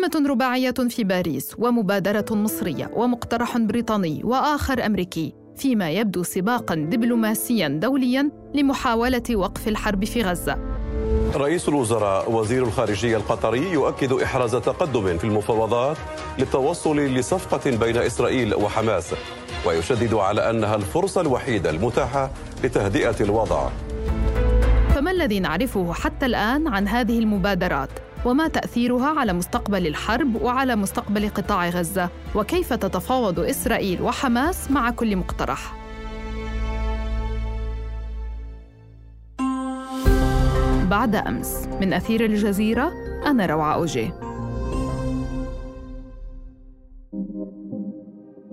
قمة رباعية في باريس ومبادرة مصرية ومقترح بريطاني وآخر أمريكي فيما يبدو سباقا دبلوماسيا دوليا لمحاولة وقف الحرب في غزة رئيس الوزراء وزير الخارجية القطري يؤكد إحراز تقدم في المفاوضات للتوصل لصفقة بين إسرائيل وحماس ويشدد على أنها الفرصة الوحيدة المتاحة لتهدئة الوضع فما الذي نعرفه حتى الآن عن هذه المبادرات؟ وما تأثيرها على مستقبل الحرب وعلى مستقبل قطاع غزة؟ وكيف تتفاوض إسرائيل وحماس مع كل مقترح؟ بعد أمس من أثير الجزيرة أنا روعة أوجي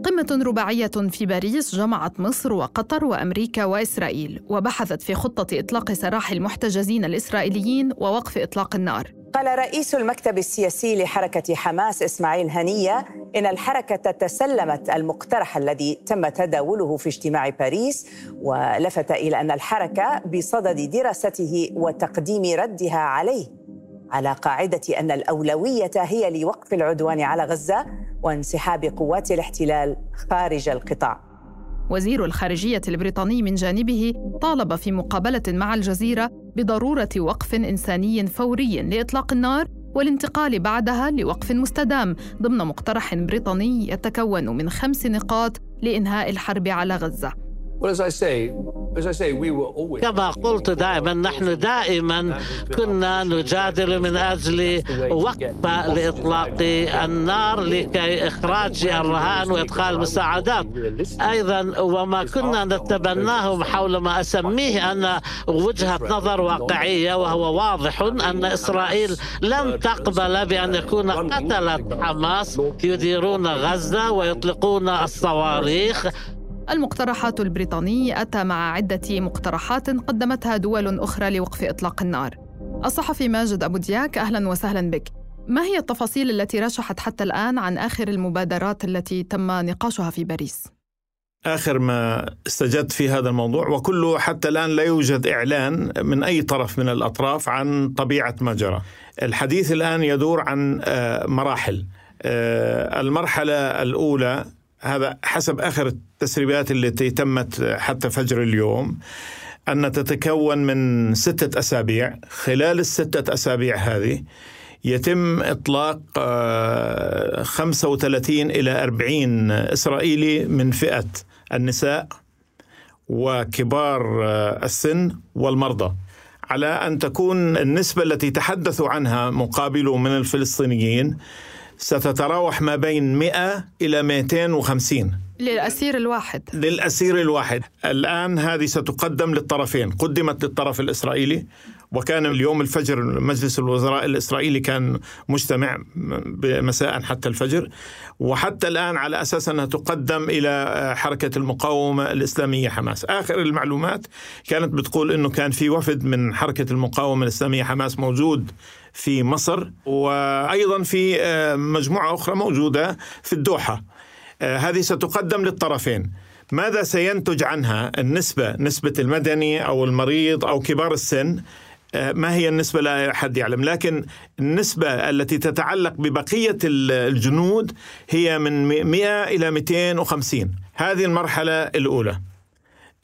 قمة رباعية في باريس جمعت مصر وقطر وأمريكا وإسرائيل وبحثت في خطة إطلاق سراح المحتجزين الإسرائيليين ووقف إطلاق النار قال رئيس المكتب السياسي لحركة حماس إسماعيل هنية إن الحركة تسلمت المقترح الذي تم تداوله في اجتماع باريس ولفت إلى أن الحركة بصدد دراسته وتقديم ردها عليه على قاعدة أن الأولوية هي لوقف العدوان على غزة وانسحاب قوات الاحتلال خارج القطاع. وزير الخارجية البريطاني من جانبه طالب في مقابلة مع الجزيرة بضرورة وقف إنساني فوري لإطلاق النار والانتقال بعدها لوقف مستدام ضمن مقترح بريطاني يتكون من خمس نقاط لإنهاء الحرب على غزة. كما قلت دائما نحن دائما كنا نجادل من أجل وقف لإطلاق النار لكي إخراج الرهان وإدخال المساعدات. أيضا وما كنا نتبناه حول ما أسميه أن وجهة نظر واقعية وهو واضح أن إسرائيل لن تقبل بأن يكون قتلة حماس يديرون غزة ويطلقون الصواريخ. المقترحات البريطاني أتى مع عدة مقترحات قدمتها دول أخرى لوقف إطلاق النار. الصحفي ماجد أبو دياك أهلا وسهلا بك. ما هي التفاصيل التي رشحت حتى الآن عن آخر المبادرات التي تم نقاشها في باريس؟ آخر ما استجدت في هذا الموضوع وكله حتى الآن لا يوجد إعلان من أي طرف من الأطراف عن طبيعة ما جرى. الحديث الآن يدور عن مراحل. المرحلة الأولى هذا حسب آخر التسريبات التي تمت حتى فجر اليوم أن تتكون من ستة أسابيع. خلال الستة أسابيع هذه يتم إطلاق 35 إلى 40 إسرائيلي من فئة النساء وكبار السن والمرضى. على أن تكون النسبة التي تحدثوا عنها مقابله من الفلسطينيين ستتراوح ما بين 100 إلى 250 للأسير الواحد. للأسير الواحد. الآن هذه ستقدم للطرفين. قدمت للطرف الإسرائيلي. وكان اليوم الفجر مجلس الوزراء الإسرائيلي كان مجتمع مساء حتى الفجر وحتى الآن على أساس أنها تقدم إلى حركة المقاومة الإسلامية حماس. آخر المعلومات كانت بتقول أنه كان في وفد من حركة المقاومة الإسلامية حماس موجود في مصر وأيضا في مجموعة أخرى موجودة في الدوحة. هذه ستقدم للطرفين. ماذا سينتج عنها النسبة نسبة المدني أو المريض أو كبار السن؟ ما هي النسبة لا أحد يعلم لكن النسبة التي تتعلق ببقية الجنود هي من 100 إلى 250 هذه المرحلة الأولى.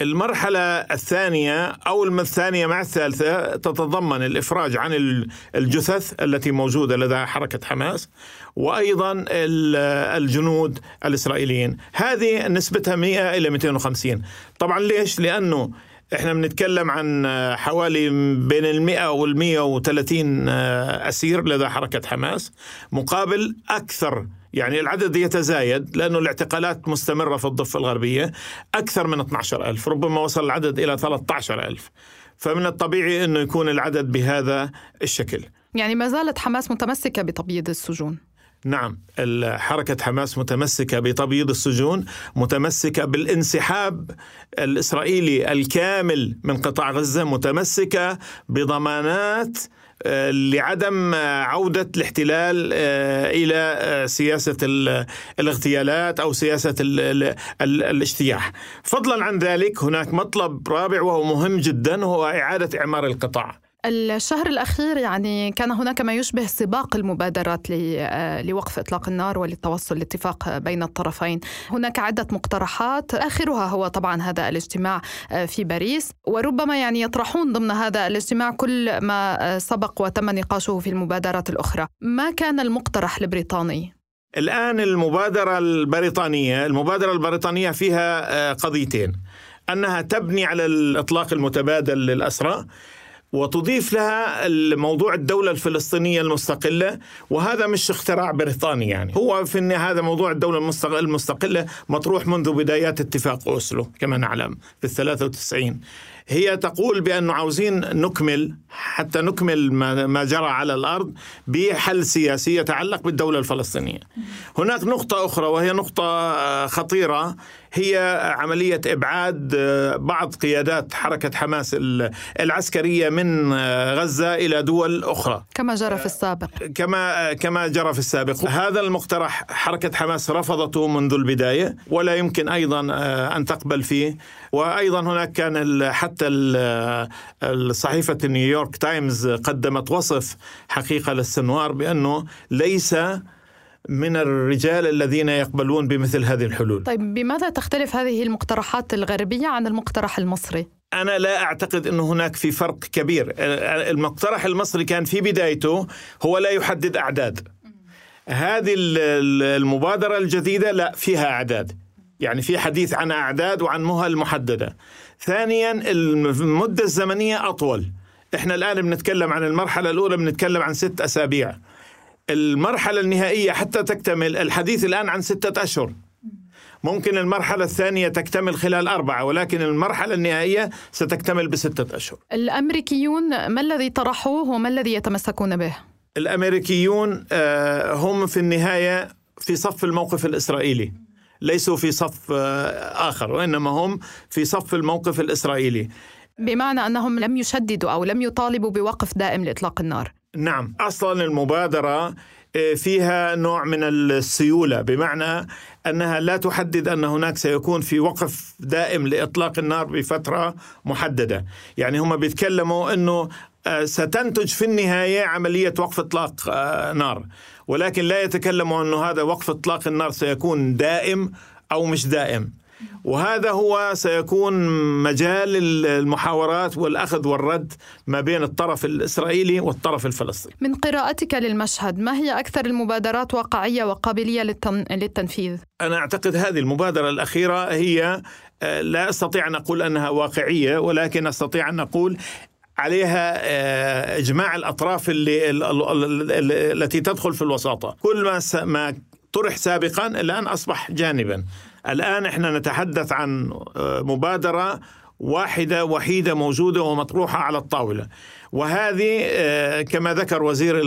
المرحلة الثانية أو الثانية مع الثالثة تتضمن الإفراج عن الجثث التي موجودة لدى حركة حماس وأيضا الجنود الإسرائيليين. هذه نسبتها 100 إلى 250 طبعا ليش؟ لأنه إحنا بنتكلم عن حوالي بين المئة والمئة وثلاثين أسير لدى حركة حماس مقابل أكثر يعني العدد يتزايد لأنه الاعتقالات مستمرة في الضفة الغربية أكثر من 12 ألف ربما وصل العدد إلى 13 ألف. فمن الطبيعي أنه يكون العدد بهذا الشكل. يعني ما زالت حماس متمسكة بتبييض السجون. نعم حركة حماس متمسكة بتبييض السجون متمسكة بالانسحاب الإسرائيلي الكامل من قطاع غزة متمسكة بضمانات لعدم عودة الاحتلال إلى سياسة الاغتيالات أو سياسة الاجتياح. فضلا عن ذلك هناك مطلب رابع وهو مهم جدا هو إعادة إعمار القطاع. الشهر الأخير يعني كان هناك ما يشبه سباق المبادرات آه، لوقف إطلاق النار وللتوصل لاتفاق بين الطرفين. هناك عدة مقترحات آخرها هو طبعا هذا الاجتماع آه، في باريس. وربما يعني يطرحون ضمن هذا الاجتماع كل ما آه، سبق وتم نقاشه في المبادرات الأخرى. ما كان المقترح البريطاني؟ الآن المبادرة البريطانية المبادرة البريطانية فيها قضيتين. أنها تبني على الإطلاق المتبادل للأسرى وتضيف لها موضوع الدولة الفلسطينية المستقلة وهذا مش اختراع بريطاني يعني. هو في النهاية هذا موضوع الدولة المستقلة مطروح منذ بدايات اتفاق أوسلو كما نعلم في الثلاثة وتسعين. هي تقول بأنه عاوزين نكمل حتى نكمل ما جرى على الأرض بحل سياسي يتعلق بالدولة الفلسطينية. هناك نقطة أخرى وهي نقطة آه، خطيرة. هي عملية إبعاد آه، بعض قيادات حركة حماس العسكرية من آه، غزة إلى دول أخرى. كما جرى في السابق. كما كما جرى في السابق. هذا المقترح حركة حماس رفضته منذ البداية ولا يمكن أيضا أن تقبل فيه. وأيضا هناك كان حتى صحيفة نيويورك تايمز قدمت وصف حقيقة للسنوار بأنه ليس من الرجال الذين يقبلون بمثل هذه الحلول. طيب بماذا تختلف هذه المقترحات الغربية عن المقترح المصري؟ أنا لا أعتقد أنه هناك في فرق كبير. المقترح المصري كان في بدايته هو لا يحدد أعداد. هذه المبادرة الجديدة لا فيها أعداد. يعني في حديث عن أعداد وعن مهل محددة. ثانيا المدة الزمنية أطول. إحنا الآن بنتكلم عن المرحلة الأولى بنتكلم عن ست أسابيع. المرحلة النهائية حتى تكتمل الحديث الآن عن ستة أشهر. ممكن المرحلة الثانية تكتمل خلال أربعة ولكن المرحلة النهائية ستكتمل بستة أشهر. الأمريكيون ما الذي طرحوه وما الذي يتمسكون به؟ الأمريكيون آه، هم في النهاية في صف الموقف الإسرائيلي ليسوا في صف آه، آخر وإنما هم في صف الموقف الإسرائيلي. بمعنى أنهم لم يشددوا أو لم يطالبوا بوقف دائم لإطلاق النار. نعم. أصلا المبادرة آه، فيها نوع من السيولة بمعنى أنها لا تحدد أن هناك سيكون في وقف دائم لإطلاق النار بفترة محددة. يعني هم بيتكلموا أنه آه، ستنتج في النهاية عملية وقف إطلاق نار. ولكن لا يتكلم أنه هذا وقف إطلاق النار سيكون دائم أو مش دائم. وهذا هو سيكون مجال المحاورات والأخذ والرد ما بين الطرف الإسرائيلي والطرف الفلسطيني. من قراءتك للمشهد ما هي أكثر المبادرات واقعية وقابلية للتنفيذ؟ أنا أعتقد هذه المبادرة الأخيرة هي آه، لا أستطيع أن أقول أنها واقعية ولكن أستطيع أن أقول عليها آه، إجماع الأطراف اللي التي تدخل في الوساطة. كل ما ما طرح سابقا الآن أصبح جانبا. الآن إحنا نتحدث عن آه، مبادرة واحدة وحيدة موجودة ومطروحة على الطاولة. وهذه آه، كما ذكر وزير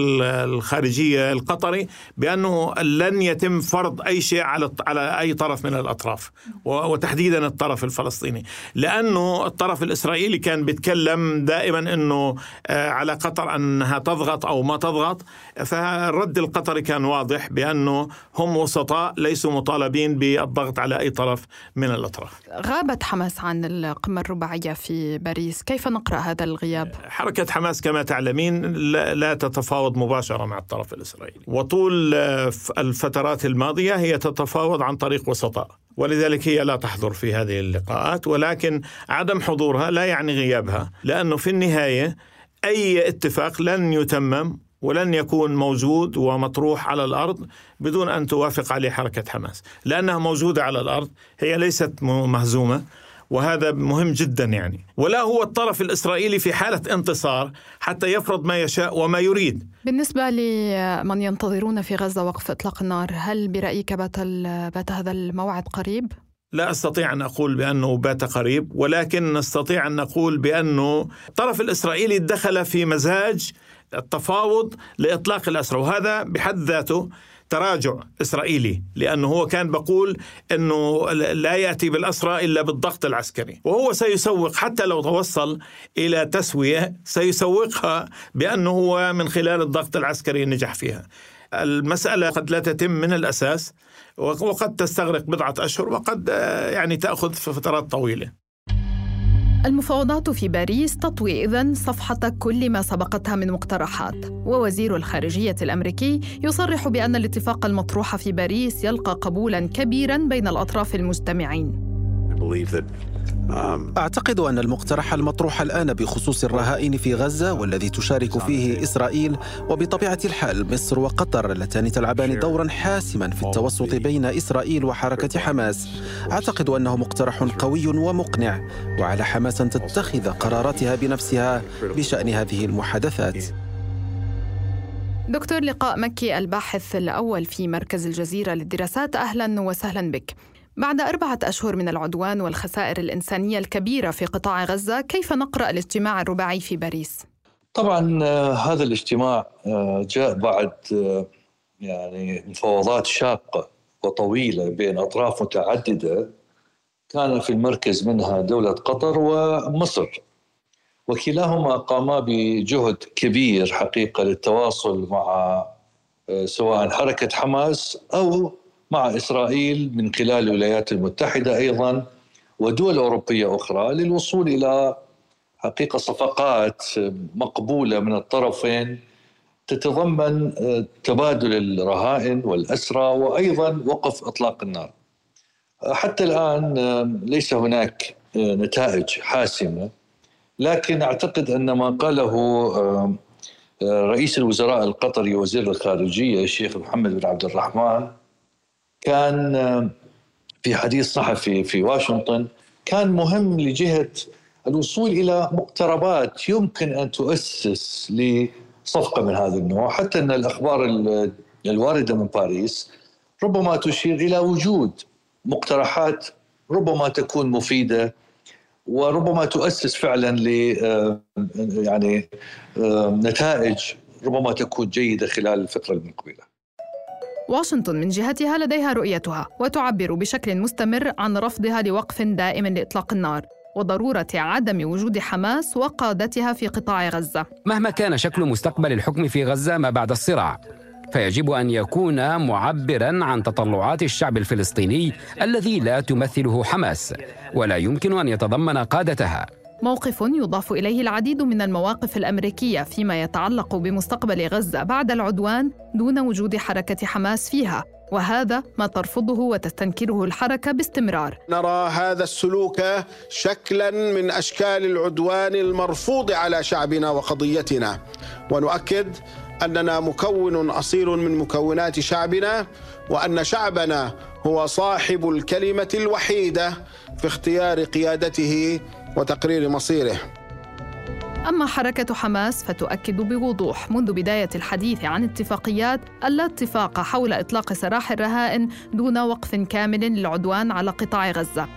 الخارجية القطري بأنه لن يتم فرض أي شيء على على أي طرف من الأطراف وتحديدا الطرف الفلسطيني لأنه الطرف الإسرائيلي كان بيتكلم دائما إنه آه، على قطر أنها تضغط أو ما تضغط فالرد القطري كان واضح بأنه هم وسطاء ليسوا مطالبين بالضغط على أي طرف من الأطراف. غابت حماس عن القمة الرباعية في باريس، كيف نقرأ هذا الغياب؟ حركة حماس كما تعلمين لا تتفاوض مباشرة مع الطرف الإسرائيلي. وطول آه، الفترات الماضية هي تتفاوض عن طريق وسطاء. ولذلك هي لا تحضر في هذه اللقاءات. ولكن عدم حضورها لا يعني غيابها. لأنه في النهاية أي اتفاق لن يتمم ولن يكون موجود ومطروح على الأرض بدون أن توافق عليه حركة حماس، لأنها موجودة على الأرض، هي ليست مهزومة، وهذا مهم جدا يعني ولا هو الطرف الإسرائيلي في حالة انتصار حتى يفرض ما يشاء وما يريد بالنسبة لمن ينتظرون في غزة وقف إطلاق النار هل برأيك بات, بات هذا الموعد قريب؟ لا أستطيع أن أقول بأنه بات قريب ولكن نستطيع أن نقول بأنه الطرف الإسرائيلي دخل في مزاج التفاوض لإطلاق الأسرى وهذا بحد ذاته تراجع إسرائيلي لأنه هو كان بقول أنه لا يأتي بالأسرى إلا بالضغط العسكري. وهو سيسوق حتى لو توصل إلى تسوية سيسوقها بأنه هو من خلال الضغط العسكري نجح فيها. المسألة قد لا تتم من الأساس وقد تستغرق بضعة أشهر وقد يعني تأخذ فترات طويلة. المفاوضات في باريس تطوي إذن صفحة كل ما سبقتها من مقترحات. ووزير الخارجية الأمريكي يصرح بأن الاتفاق المطروح في باريس يلقى قبولا كبيرا بين الأطراف المجتمعين أعتقد أن المقترح المطروح الآن بخصوص الرهائن في غزة والذي تشارك فيه إسرائيل وبطبيعة الحال مصر وقطر اللتان تلعبان دورا حاسما في التوسط بين إسرائيل وحركة حماس. أعتقد أنه مقترح قوي ومقنع وعلى حماس أن تتخذ قراراتها بنفسها بشأن هذه المحادثات. دكتور لقاء مكي الباحث الأول في مركز الجزيرة للدراسات أهلا وسهلا بك. بعد أربعة أشهر من العدوان والخسائر الإنسانية الكبيرة في قطاع غزة كيف نقرأ الاجتماع الرباعي في باريس؟ طبعا آه، هذا الاجتماع آه، جاء بعد آه، يعني مفاوضات شاقة وطويلة بين أطراف متعددة كان في المركز منها دولة قطر ومصر وكلاهما قاما بجهد كبير حقيقة للتواصل مع سواء حركة حماس أو مع إسرائيل من خلال الولايات المتحدة أيضا ودول أوروبية أخرى للوصول إلى حقيقة صفقات مقبولة من الطرفين تتضمن آه، تبادل الرهائن والأسرى وأيضا وقف إطلاق النار. حتى الآن آه، ليس هناك آه، نتائج حاسمة لكن أعتقد أن ما قاله رئيس الوزراء القطري وزير الخارجية الشيخ محمد بن عبد الرحمن كان آه، في حديث صحفي في واشنطن كان مهم لجهة الوصول إلى مقتربات يمكن أن تؤسس لصفقة من هذا النوع حتى أن الأخبار الواردة من باريس ربما تشير إلى وجود مقترحات ربما تكون مفيدة وربما تؤسس فعلا ل آه، يعني آه، نتائج ربما تكون جيدة خلال الفترة المقبلة. واشنطن من جهتها لديها رؤيتها وتعبر بشكل مستمر عن رفضها لوقف دائم لإطلاق النار وضرورة عدم وجود حماس وقادتها في قطاع غزة. مهما كان شكل مستقبل الحكم في غزة ما بعد الصراع، فيجب أن يكون معبرا عن تطلعات الشعب الفلسطيني الذي لا تمثله حماس، ولا يمكن أن يتضمن قادتها. موقف يضاف إليه العديد من المواقف الأمريكية فيما يتعلق بمستقبل غزة بعد العدوان دون وجود حركة حماس فيها وهذا ما ترفضه وتستنكره الحركة باستمرار. نرى هذا السلوك شكلا من أشكال العدوان المرفوض على شعبنا وقضيتنا ونؤكد أننا مكون أصيل من مكونات شعبنا وأن شعبنا هو صاحب الكلمة الوحيدة في اختيار قيادته وتقرير مصيره أما حركة حماس فتؤكد بوضوح منذ بداية الحديث عن اتفاقيات اللا اتفاق حول إطلاق سراح الرهائن دون وقف كامل للعدوان على قطاع غزة.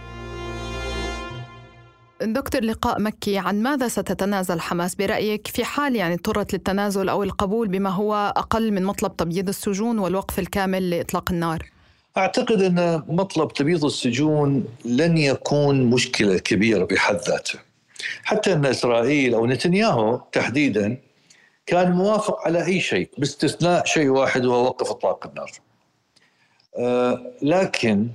دكتور لقاء مكي عن ماذا ستتنازل حماس برأيك في حال يعني اضطرت للتنازل أو القبول بما هو أقل من مطلب تبييض السجون والوقف الكامل لإطلاق النار؟ أعتقد أن مطلب تبييض السجون لن يكون مشكلة كبيرة بحد ذاته. حتى أن إسرائيل أو نتنياهو تحديدا كان موافق على أي شيء باستثناء شيء واحد وهو وقف إطلاق النار. آه لكن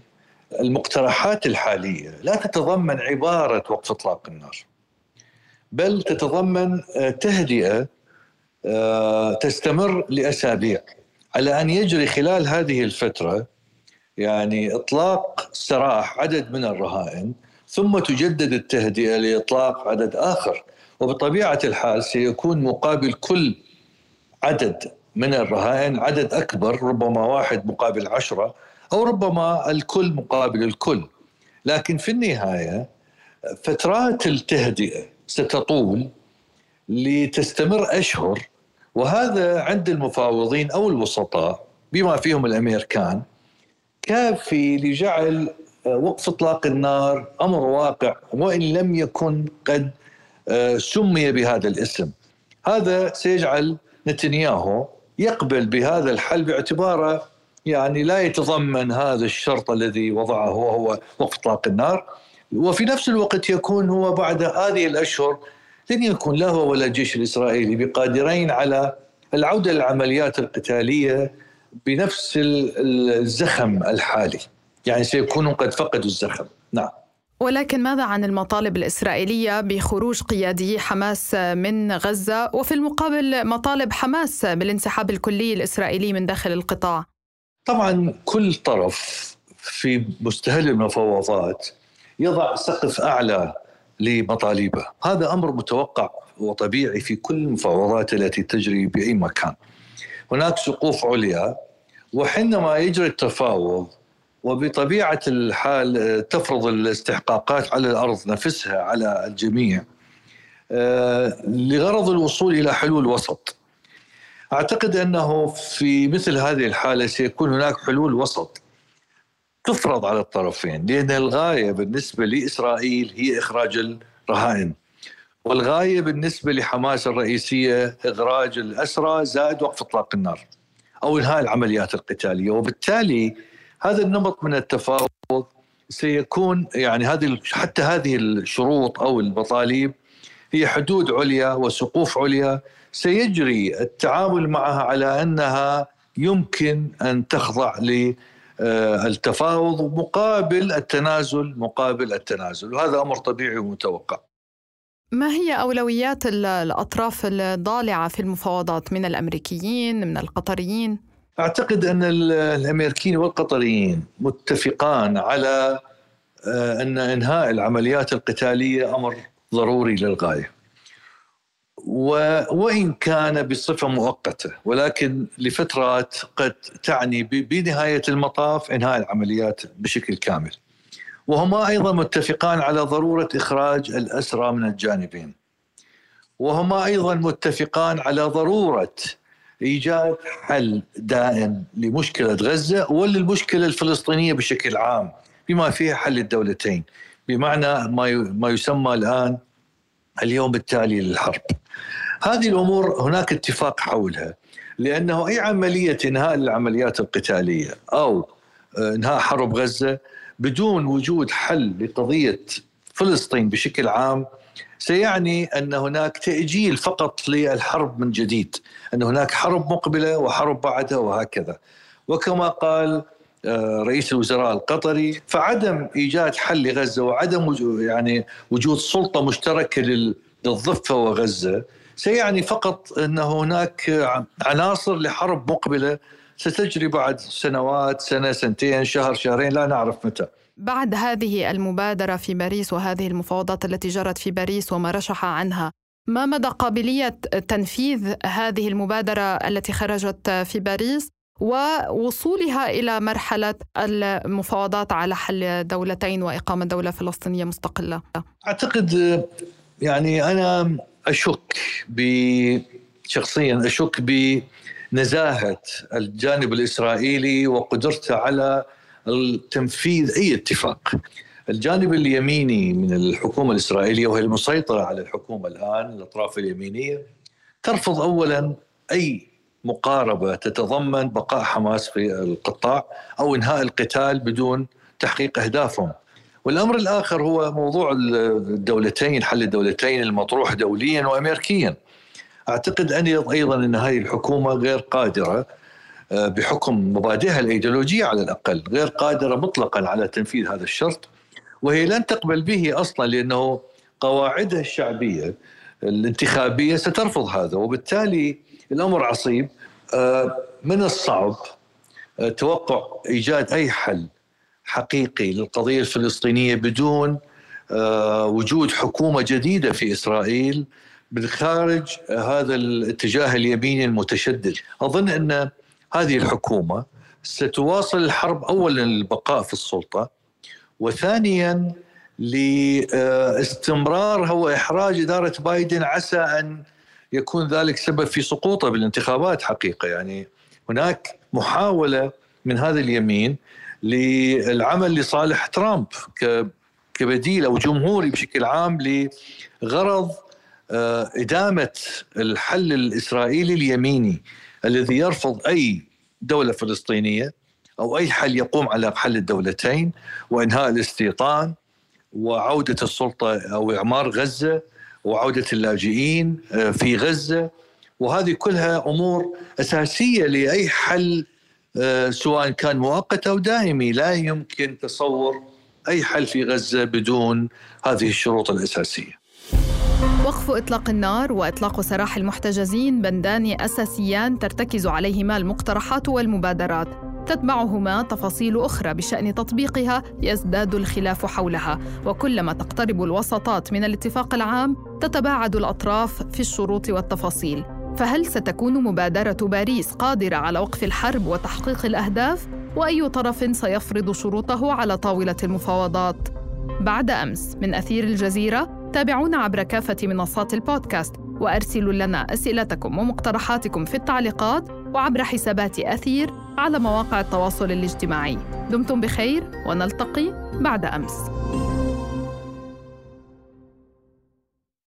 المقترحات الحالية لا تتضمن عبارة وقف إطلاق النار. بل تتضمن آه تهدئة آه تستمر لأسابيع على أن يجري خلال هذه الفترة يعني إطلاق سراح عدد من الرهائن ثم تجدد التهدئة لإطلاق عدد آخر. وبطبيعة الحال سيكون مقابل كل عدد من الرهائن عدد أكبر ربما واحد مقابل عشرة أو ربما الكل مقابل الكل. لكن في النهاية فترات التهدئة ستطول لتستمر أشهر وهذا عند المفاوضين أو الوسطاء بما فيهم الأمريكان. كافي لجعل آه، وقف إطلاق النار أمر واقع وإن لم يكن قد آه، سمي بهذا الاسم. هذا سيجعل نتنياهو يقبل بهذا الحل باعتباره يعني لا يتضمن هذا الشرط الذي وضعه وهو وقف إطلاق النار وفي نفس الوقت يكون هو بعد هذه الأشهر لن يكون لا هو ولا الجيش الإسرائيلي بقادرين على العودة للعمليات القتالية بنفس الزخم الحالي. يعني سيكونوا قد فقدوا الزخم. نعم. ولكن ماذا عن المطالب الإسرائيلية بخروج قيادي حماس من غزة وفي المقابل مطالب حماس بالانسحاب الكلي الإسرائيلي من داخل القطاع؟ طبعا كل طرف في مستهل المفاوضات يضع سقف أعلى لمطالبه. هذا أمر متوقع وطبيعي في كل المفاوضات التي تجري بأي مكان. هناك سقوف عليا وحينما يجري التفاوض وبطبيعة الحال تفرض الاستحقاقات على الأرض نفسها على الجميع آه، لغرض الوصول إلى حلول وسط. أعتقد أنه في مثل هذه الحالة سيكون هناك حلول وسط تفرض على الطرفين لأن الغاية بالنسبة لإسرائيل هي إخراج الرهائن. والغاية بالنسبة لحماس الرئيسية اخراج الأسرى زائد وقف إطلاق النار أو إنهاء العمليات القتالية. وبالتالي هذا النمط من التفاوض سيكون يعني هذه حتى هذه الشروط أو المطالب هي حدود عليا وسقوف عليا. سيجري التعامل معها على أنها يمكن أن تخضع للتفاوض مقابل التنازل مقابل التنازل. وهذا أمر طبيعي ومتوقع. ما هي أولويات الأطراف الضالعة في المفاوضات من الأمريكيين من القطريين؟ أعتقد أن الأمريكيين والقطريين متفقان على آه، أن إنهاء العمليات القتالية أمر ضروري للغاية. وإن كان بصفة مؤقتة ولكن لفترات قد تعني بنهاية المطاف إنهاء العمليات بشكل كامل. وهما أيضا متفقان على ضرورة إخراج الأسرى من الجانبين. وهما أيضا متفقان على ضرورة إيجاد حل دائم لمشكلة غزة وللمشكلة الفلسطينية بشكل عام بما فيها حل الدولتين بمعنى ما يسمى الآن اليوم التالي للحرب. هذه الأمور هناك اتفاق حولها لأنه أي عملية إنهاء العمليات القتالية أو آه، إنهاء حرب غزة بدون وجود حل لقضية فلسطين بشكل عام سيعني أن هناك تأجيل فقط للحرب من جديد، أن هناك حرب مقبلة وحرب بعدها وهكذا. وكما قال آه، رئيس الوزراء القطري فعدم إيجاد حل لغزة وعدم وجود يعني وجود سلطة مشتركة للضفة وغزة سيعني فقط أن هناك عناصر لحرب مقبلة ستجري بعد سنوات سنة سنتين شهر شهرين لا نعرف متى. بعد هذه المبادرة في باريس وهذه المفاوضات التي جرت في باريس وما رشح عنها ما مدى قابلية تنفيذ هذه المبادرة التي خرجت في باريس ووصولها إلى مرحلة المفاوضات على حل دولتين وإقامة دولة فلسطينية مستقلة أعتقد يعني أنا أشك شخصيا أشك بنزاهة الجانب الإسرائيلي وقدرته على التنفيذ أي اتفاق. الجانب اليميني من الحكومة الإسرائيلية وهي المسيطرة على الحكومة الآن الأطراف اليمينية ترفض اولا أي مقاربة تتضمن بقاء حماس في القطاع أو إنهاء القتال بدون تحقيق أهدافهم. والأمر الآخر هو موضوع الدولتين حل الدولتين المطروح دوليا وامريكيا. أعتقد اني أيضا إن هذه الحكومة غير قادرة آه، بحكم مبادئها الإيديولوجية على الأقل غير قادرة مطلقا على تنفيذ هذا الشرط وهي لن تقبل به أصلا لأنه قواعدها الشعبية الانتخابية سترفض هذا وبالتالي الأمر عصيب آه، من الصعب آه، توقع إيجاد أي حل حقيقي للقضية الفلسطينية بدون وجود حكومة جديدة في إسرائيل بالخارج هذا الاتجاه اليميني المتشدد. أظن أن هذه الحكومة ستواصل الحرب اولا للبقاء في السلطة وثانيا لاستمرارها وإحراج إدارة بايدن عسى أن يكون ذلك سبب في سقوطه بالانتخابات حقيقة. يعني هناك محاولة من هذا اليمين للعمل لصالح ترامب كبديل أو جمهوري بشكل عام لغرض آه، إدامة الحل الإسرائيلي اليميني الذي يرفض أي دولة فلسطينية أو أي حل يقوم على حل الدولتين وإنهاء الاستيطان وعودة السلطة أو إعمار غزة وعودة اللاجئين آه، في غزة وهذه كلها أمور أساسية لأي حل آه، سواء كان مؤقت أو دائمي لا يمكن تصور أي حل في غزة بدون هذه الشروط الأساسية. وقف إطلاق النار وإطلاق سراح المحتجزين بندان أساسيان ترتكز عليهما المقترحات والمبادرات. تتبعهما تفاصيل أخرى بشأن تطبيقها يزداد الخلاف حولها. وكلما تقترب الوساطات من الاتفاق العام تتباعد الأطراف في الشروط والتفاصيل. فهل ستكون مبادرة باريس قادرة على وقف الحرب وتحقيق الأهداف؟ وأي طرف سيفرض شروطه على طاولة المفاوضات؟ بعد أمس من أثير الجزيرة تابعونا عبر كافة منصات البودكاست وأرسلوا لنا أسئلتكم ومقترحاتكم في التعليقات وعبر حسابات أثير على مواقع التواصل الاجتماعي. دمتم بخير ونلتقي بعد أمس.